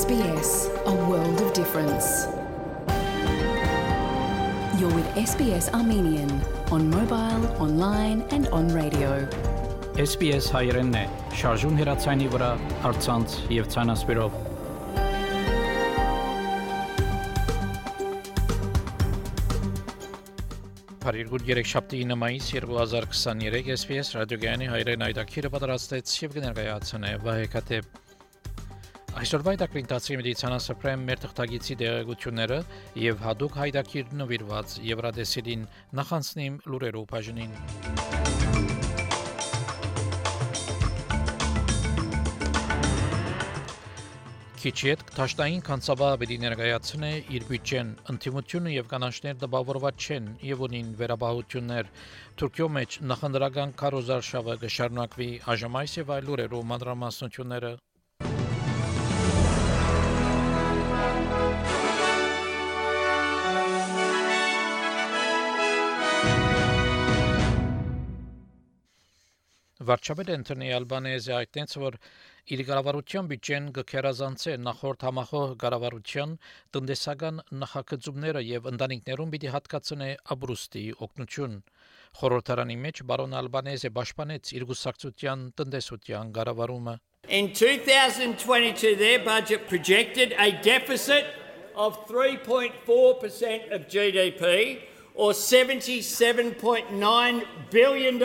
SBS, a world of difference. You're with SBS Armenian on mobile, online, and on radio. SBS հայերենն է, շարժուն հեռացանի վրա, արցանց եւ ցանասպիրով։ Փարիգուր 3 շաբթի 9 մայիս 2023 SBS ռադիոգյանի հայրեն այդակիրը պատրաստեց եւ կներկայացնե Վահե Կատեփ Այսօրվա դակրինտացի մեդիցինասապրեմ մեր թղթագիտի դերակցությունները եւ հadoop հայդակիր նվիրված Եվրադեսիլին նախանցնիմ լուրերով բաժնին։ Քիչիետ Թաշտային կանցավաբերի ներկայացնե իր բյուջեն ընդդիմությունը եւ կանանչներ դպավորված չեն եւ ունին վերաբահություններ Թուրքիո մեջ նախնդրական կարոզարշավը կշարունակվի այժմ այս եւ այլ լուրերով մանրամասնությունները Վարչապետ Անտոնի Ալբանեզը այդտենց որ իր կառավարության բյուջեն կքերազանցե նախորդ համախոհ կառավարության տնտեսական նախագծումները եւ ընտանիքներուն պիտի հատկացնե Աբրուստի օգնություն խորհրդարանի մեջ բարոն Ալբանեզը պաշտպանեց իր գուսակցության տնտեսության կառավարումը In 2022, their budget projected a deficit of 3.4% of GDP or $77.9 billion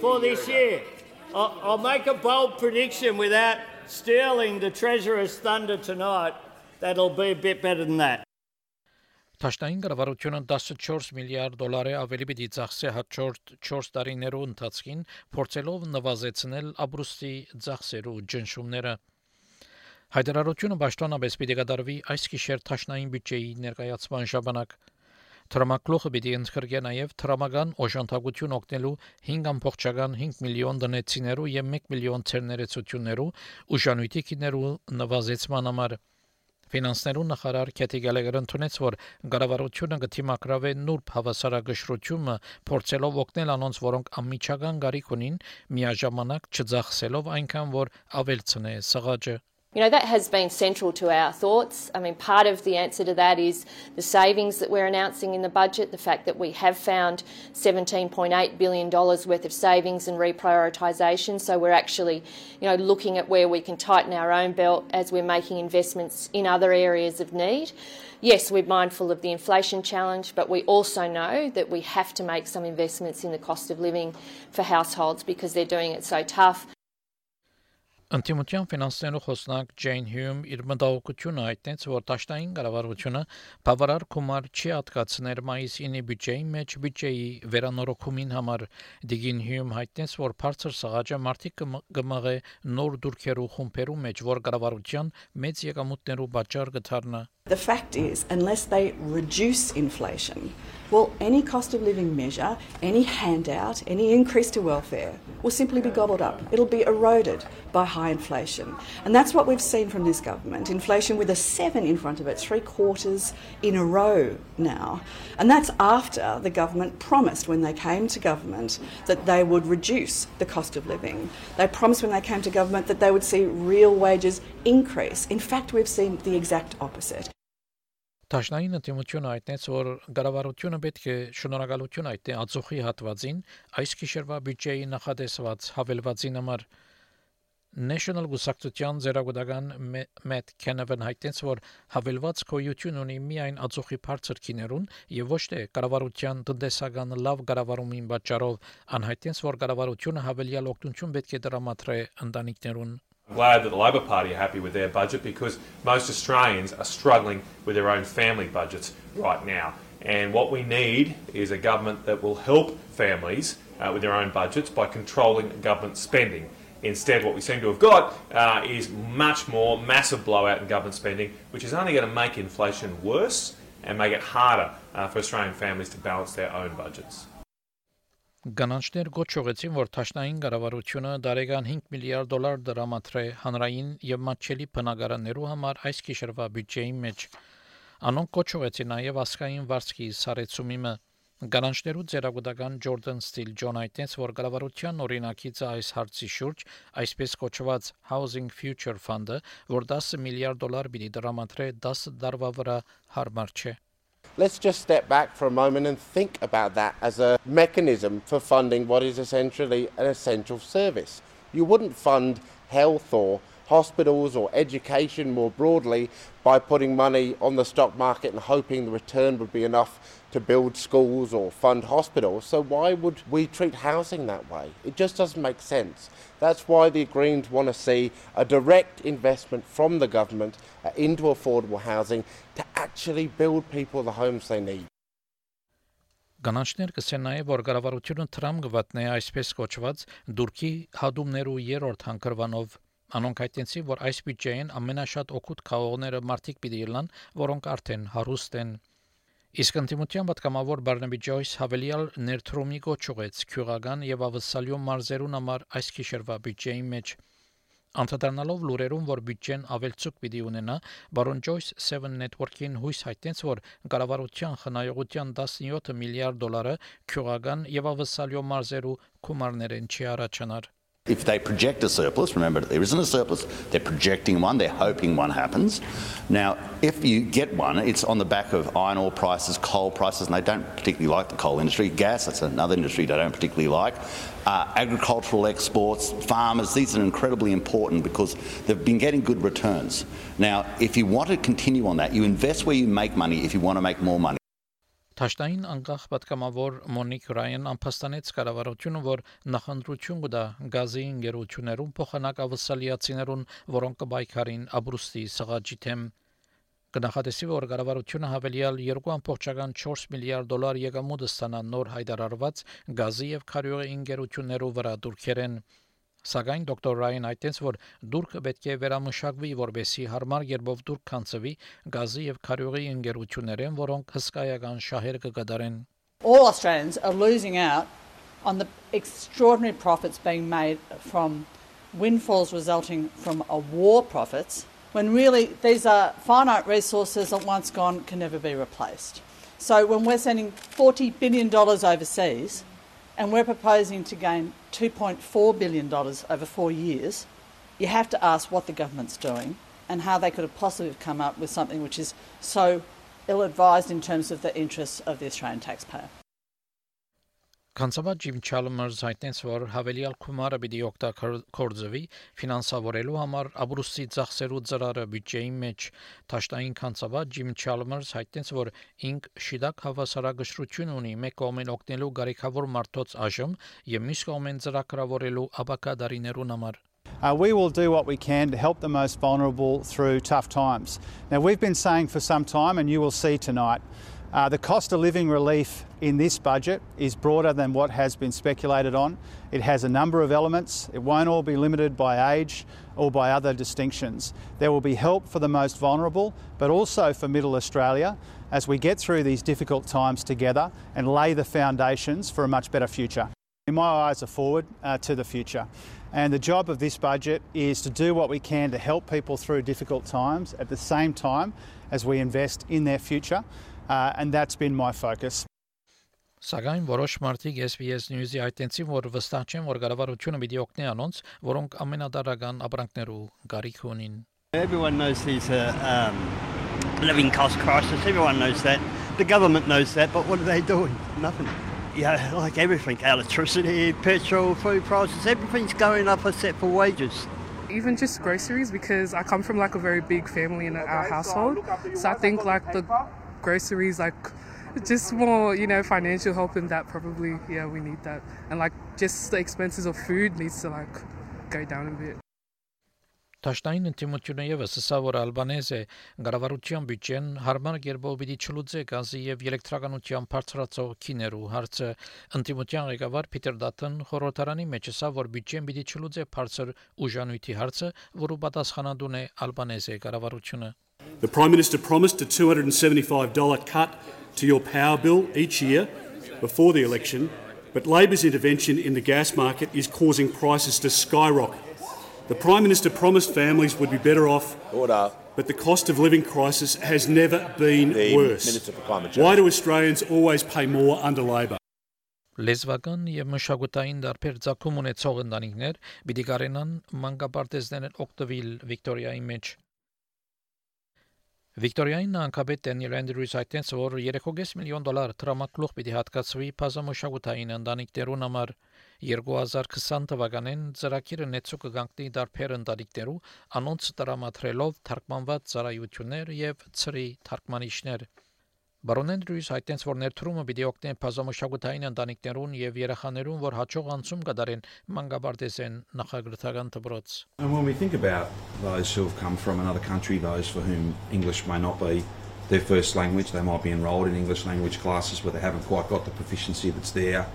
for this year. I'll, I'll make a bold prediction without stealing the Treasurer's thunder tonight. That'll be a bit better than that. Տաշտային կառավարությունը 14 միլիարդ դոլարի ավելի պիտի ծախսի հաջորդ 4 տարիներու ընթացքին, փորձելով նվազեցնել Աբրուստի ծախսերու ջնշումները։ Հայտարարությունը պաշտոնապես պիտի կատարվի այս գիշեր Տաշնային բյուջեի ներկայացման ժամանակ։ Տրամակլոխը պիտի ընդգրկե նաև տրամական օժանդակություն օգնելու 5.5 միլիոն դնեցիներու եւ 1 միլիոն ցերներեցություններու ուժանույթի քիներու նվազեցման համար։ Ֆինանսներու նախարար Քեթի Գալեգերը ընդունեց, որ գարավարությունը գտիմակրավե նուրբ հավասարակշռությունը փորձելով օգնել անոնց, որոնք անմիջական գարիք ունին, միաժամանակ չձախսելով այնքան, որ ավելցնե սղաճը։ You know, that has been central to our thoughts. I mean, part of the answer to that is the savings that we're announcing in the budget, the fact that we have found $17.8 billion worth of savings and reprioritisation. So we're actually, you know, looking at where we can tighten our own belt as we're making investments in other areas of need. Yes, we're mindful of the inflation challenge, but we also know that we have to make some investments in the cost of living for households because they're doing it so tough. Անտիմության ֆինանսներու խոսնակ Ջեյն Հյում իր մտահոգությունը հայտնեց, որ Տաշտային կառավարությունը բավարար գումար չի հատկացներ մայիսինի բյուջեի մեջ բյուջեի վերանորոգումին համար։ Դիգին Հյում հայտնեց, որ բարձր սղաճը մարտիկ կմղե նոր դուրքերու խումբերու մեջ, որ կառավարության մեծ եկամուտներու պատճառ կդառնա։ The fact is, unless they reduce inflation, well, any cost of living measure, any handout, any increase to welfare will simply be gobbled up. It'll be eroded by high inflation. And that's what we've seen from this government inflation with a seven in front of it, three quarters in a row now. And that's after the government promised when they came to government that they would reduce the cost of living. They promised when they came to government that they would see real wages increase. In fact, we've seen the exact opposite. Տաշնային ընդդիմությունը այտնեց, որ գարավարությունը պետք է շնորհակալություն այտնի ածուխի հատվածին այս գիշերվա բյուջեի նախադեсված հավելվածին համար National Գուսակցության ձերագուտական Matt Canavan հայտնեց, որ հավելված կոյություն ունի միայն ածուխի բարձր քիներուն եւ ոչ թե կառավարության տնտեսական լավ կառավարումին պատճառով անհայտեց, որ կառավարությունը հավելյալ օգնություն պետք է դրամատրե ընտանիքներուն glad that the Labor Party are happy with their budget because most Australians are struggling with their own family budgets right now. And what we need is a government that will help families uh, with their own budgets by controlling government spending. Instead, what we seem to have got uh, is much more massive blowout in government spending, which is only going to make inflation worse and make it harder uh, for Australian families to balance their own budgets. Գանանչներ գոչողեցին, որ Թաշնային կառավարությունը դարեգան 5 միլիարդ դոլար դրամատրե հանրային եւ մատչելի բնակարաններու համար այս գիշերվա բյուջեի մեջ։ Անոնք գոչողեցին նաեւ ասկային վարձքի սարեցումիմը Գանանջներու ծերագուտական Ջորդան Ստիլ Ջոն Այտենս որ կառավարության օրինակից այս հարցի շուրջ այսպես կոչված Housing Future Fund-ը, որ 10 միլիարդ դոլար պիտի դրամատրե 10 դարվա վրա հարմար չէ։ Let's just step back for a moment and think about that as a mechanism for funding what is essentially an essential service. You wouldn't fund health or hospitals or education more broadly by putting money on the stock market and hoping the return would be enough to build schools or fund hospitals. So why would we treat housing that way? It just doesn't make sense. That's why the Greens want to see a direct investment from the government uh, into affordable housing to actually build people the homes they need. Կանանչներ կսեն նաև որ կառավարությունը Թրամփ գվատնե այսպես կոչված դուրքի հադումներու երրորդ հանգրվանով Անոնք հայտնեցին, որ այս բյուջեին ամենաշատ օգուտ քաղողները մարդիկ պիտի լան, որոնք արդեն հարուստ են Իսկ ընդդիմության պատգամավոր Բարնաբի Ջոյս հավելյալ ներդրումի գոչուեց քյուղական եւ ավսալյո մարզերուն համար այս քիշերվա բյուջեի մեջ Անդրադառնալով լուրերուն, որ բյուջեն ավելցուկ պիտի ունենա, բարոն Ջոյս 7 Network-ին հույս հայտնեց, որ կառավարության խնայողության 17 միլիարդ դոլարը քյուղական եւ ավսալյո մարզերու գումարներեն չի առաջանար if they project a surplus, remember there isn't a surplus, they're projecting one, they're hoping one happens. Now, if you get one, it's on the back of iron ore prices, coal prices, and they don't particularly like the coal industry. Gas, that's another industry they don't particularly like. Uh, agricultural exports, farmers, these are incredibly important because they've been getting good returns. Now, if you want to continue on that, you invest where you make money if you want to make more money. Թաշտային անկախ պատգամավոր Մոնիկ Ռայան ամփոստանեց կառավարությունը, որ նախընտրություն կդա գազի ընկերություներուն փոխանակ ավսալիացիներուն, որոնք կբայքարին Աբրուստի սղաճի թեմ կնախատեսի, որ կառավարությունը հավելյալ 2.4 միլիարդ դոլար եկամուտ ստանա նոր հայտարարված գազի եւ քարյուղի ընկերություններու վրա դուրքերեն Սակայն դոկտոր Ռայան այդտենց որ դուրքը պետք է վերամշակվի, որբեսի հարմար երբով դուրք կանցվի գազի եւ քարյուղի ընկերություններեն, որոնք հսկայական շահեր կգդարեն։ All Australians are losing out on the extraordinary profits being made from windfalls resulting from a war profits when really these are finite resources that once gone can never be replaced. So when we're sending $40 billion overseas, and we're proposing to gain $2.4 billion over four years, you have to ask what the government's doing and how they could have possibly come up with something which is so ill advised in terms of the interests of the Australian taxpayer. Կանցավա Ջիմ Չալմերս հայտնեց, որ հավելյալ գումարը պիտի օգտագործվի ֆինանսավորելու համար Աբրուսի ծախսերու ծրարը բյուջեի մեջ։ Տաշտային կանցավա Ջիմ Չալմերս հայտնեց, որ ինք շիդակ հավասարակշռություն ունի մեկ կողմեն օգնելու գարիքավոր մարդոց աժմ եւ մյուս կողմեն ծրագրավորելու աբակա դարիներուն համար։ Uh, we will do what we can to help the most vulnerable through tough times. Now, we've been saying for some time, and you will see tonight, uh, the cost of living relief in this budget is broader than what has been speculated on. It has a number of elements. It won't all be limited by age or by other distinctions. There will be help for the most vulnerable, but also for Middle Australia as we get through these difficult times together and lay the foundations for a much better future. My eyes are forward uh, to the future. And the job of this budget is to do what we can to help people through difficult times at the same time as we invest in their future and that's been my focus. Սակայն որոշ մարդիկ SBS News-ի այդտենցին որ վստահ չեն որ կառավարությունը պիտի օգնի անոնց, որոնք ամենադարական ապրանքներու գարիք ունին։ Everyone knows there's a um, living cost crisis. Everyone knows that. The government knows that, but what are they doing? Nothing. Yeah, like everything, electricity, petrol, food prices, everything's going up except for wages even just groceries because I come from like a very big family in our household. So I think like the groceries, like just more, you know, financial help in that probably, yeah, we need that. And like just the expenses of food needs to like go down a bit. Տաշտային ինտիմությունը եւս հսա որ Ալբանեզը գարավարության բյուջեն հարմար կերպով պիտի չլուծե գազի եւ էլեկտրականության բարձրացող քիներու հարցը ինտիմության ղեկավար Փիթեր Դաթն խորհրդարանի մեջ հսա որ բյուջեն պիտի չլուծե բարձր ուժանույթի հարցը որը պատասխանատուն է Ալբանեզը գարավարությունը The Prime Minister promised a $275 cut to your power bill each year before the election, but Labor's intervention in the gas market is causing prices to skyrocket. The Prime Minister promised families would be better off Order. but the cost of living crisis has never been The worse. Minister for Climate Change. Why do Australians always pay more under Labor? Լեզվական եւ մշակութային դարբեր ցակում ունեցող ընտանիքներ պիտի կարենան մանկապարտեզներն օկտովիլ Վիկտորիայի մեջ Վիկտորիային անկաբետ Դենիել Անդրյուս այդտենց որ 3.5 միլիոն դոլար տրամակլուղ պիտի հատկացվի բազմամշակութային ընտանիքներուն համար 2020 թվականին ծրագիրը նեցու կգանքնի դարբեր ընտանիքներու անոնց տրամադրելով թարգմանված ծառայություններ եւ ծրի թարգմանիչներ Բարոնեն Ռյուս հայտնեց, որ ներդրումը պիտի օգնի բազմամշակութային ընտանիքներուն եւ երեխաներուն, որ հաջող անցում կդարեն մանկաբարձեն նախագրթական դպրոց։ And when we think about those who have come from another country, those for whom English may not be their first language, they might be enrolled in English language classes but they haven't quite got the proficiency that's there,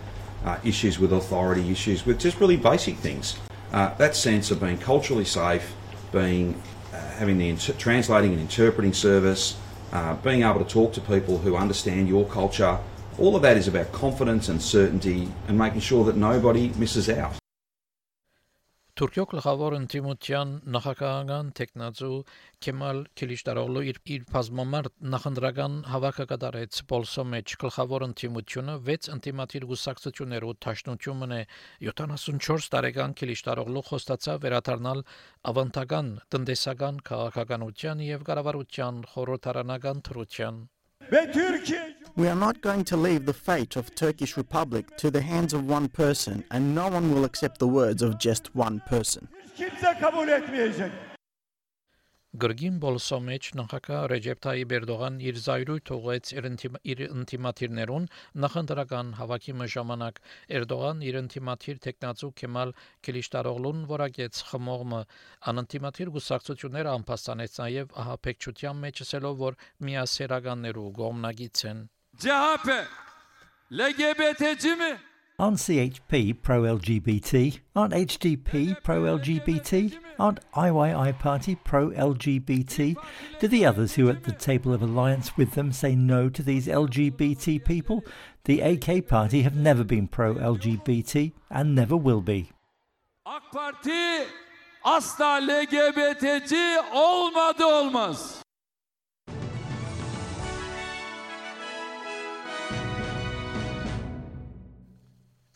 uh, issues with authority, issues with just really basic things. Uh, that sense of being culturally safe, being uh, having the inter- translating and interpreting service, uh, being able to talk to people who understand your culture, all of that is about confidence and certainty and making sure that nobody misses out. Թուրքիո գլխավոր ընդդիմության նախագահական տեխնացու Կեմալ Քիլիշտարօղլու իր իր բազմամարդ նախնդրական հավաքը կատարեց Պոլսո մեջ գլխավոր ընդդիմությունը 6 ընդդիմատիր գուսակցություններով ճաշնությունն է 74 տարեկան Քիլիշտարօղլու խոստացավ վերադառնալ ավանդական տնտեսական քաղաքականության եւ կառավարության խորհրդարանական թրության We are not going to leave the fate of Turkish Republic to the hands of one person and no one will accept the words of just one person. Գրգին Բոլսո մեջ նախագահ Ռեջեփ Թայիպ Էրդողան իր զայրույթ ուղեց իր ինտիմ- իր ինտիմատիրներուն նախնդրական հավաքի ժամանակ Էրդողան իր ինտիմատիր տեխնացու Կեմալ Քիլիշտարօղլուն որակեց խմողմը անինտիմատիր գուսակցությունները անփաստանեց նաև ահապեկչության մեջ ասելով որ միասերականներու գոմնագից են CHP LGBT'ci mi? Aren't CHP pro LGBT? Aren't HDP pro LGBT? Aren't IYI Party pro LGBT? Do the others who are at the table of alliance with them say no to these LGBT people? The AK Party have never been pro LGBT and never will be. AK Parti asla LGBT'ci olmadı olmaz.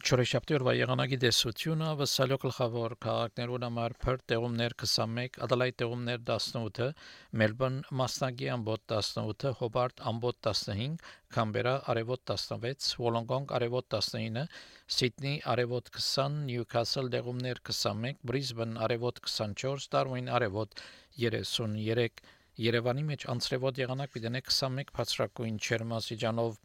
Չորեշաբթի օրվա եղանակի դեսությունը վսալյո գլխավոր քաղաքներուն համար Perth տեղումներ 21, Adelaide տեղումներ 18, Melbourne մասնագի ամբոտ 18, Hobart ամբոտ 15, Canberra արևոտ 16, Wollongong արևոտ 19, Sydney արևոտ 20, Newcastle տեղումներ 21, Brisbane արևոտ 24, Darwin արևոտ 33 Երևանի մեջ անցրևոտ եղանակ պիտենե 21 բացրակույն չերմասիջանով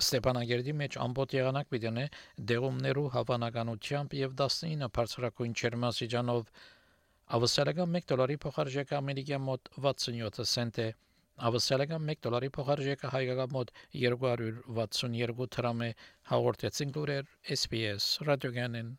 Ստեփանագերդի մեջ ամբողջ եղանակ պիտենե դեղումներու հավանականությամբ եւ 19 բարձրակույն չերմասիջանով ավսալական 1 դոլարի փոխարժեքը ամերիկյան մոտ 67 سنت է ավսալական 1 դոլարի փոխարժեքը հայկական մոտ 262 դրամ է հաղորդեցին լուրեր SPS ռադիոգանեն